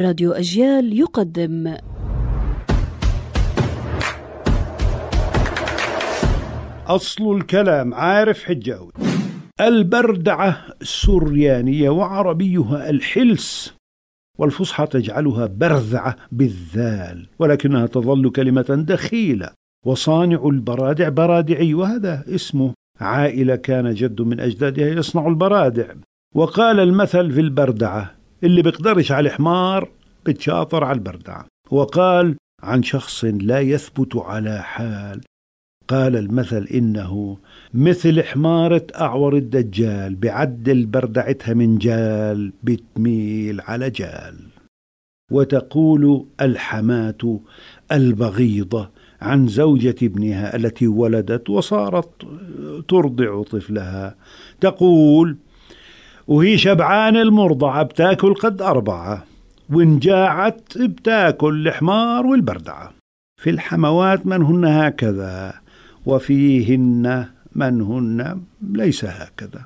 راديو أجيال يقدم. أصل الكلام عارف حجاوي البردعة سريانية وعربيها الحلس والفصحى تجعلها برذعة بالذال ولكنها تظل كلمة دخيلة. وصانع البرادع برادعي وهذا اسمه عائلة كان جد من أجدادها يصنع البرادع. وقال المثل في البردعة اللي بيقدرش على الحمار بتشاطر على البردعة وقال عن شخص لا يثبت على حال. قال المثل إنه مثل حمارة أعور الدجال بعدل بردعتها من جال بتميل على جال. وتقول الحماة البغيضة عن زوجة ابنها التي ولدت وصارت ترضع طفلها. تقول وهي شبعانة المرضعة بتاكل قد أربعة. وإن جاعت بتاكل الحمار والبردعة. في الحموات من هن هكذا وفيهن من هن ليس هكذا.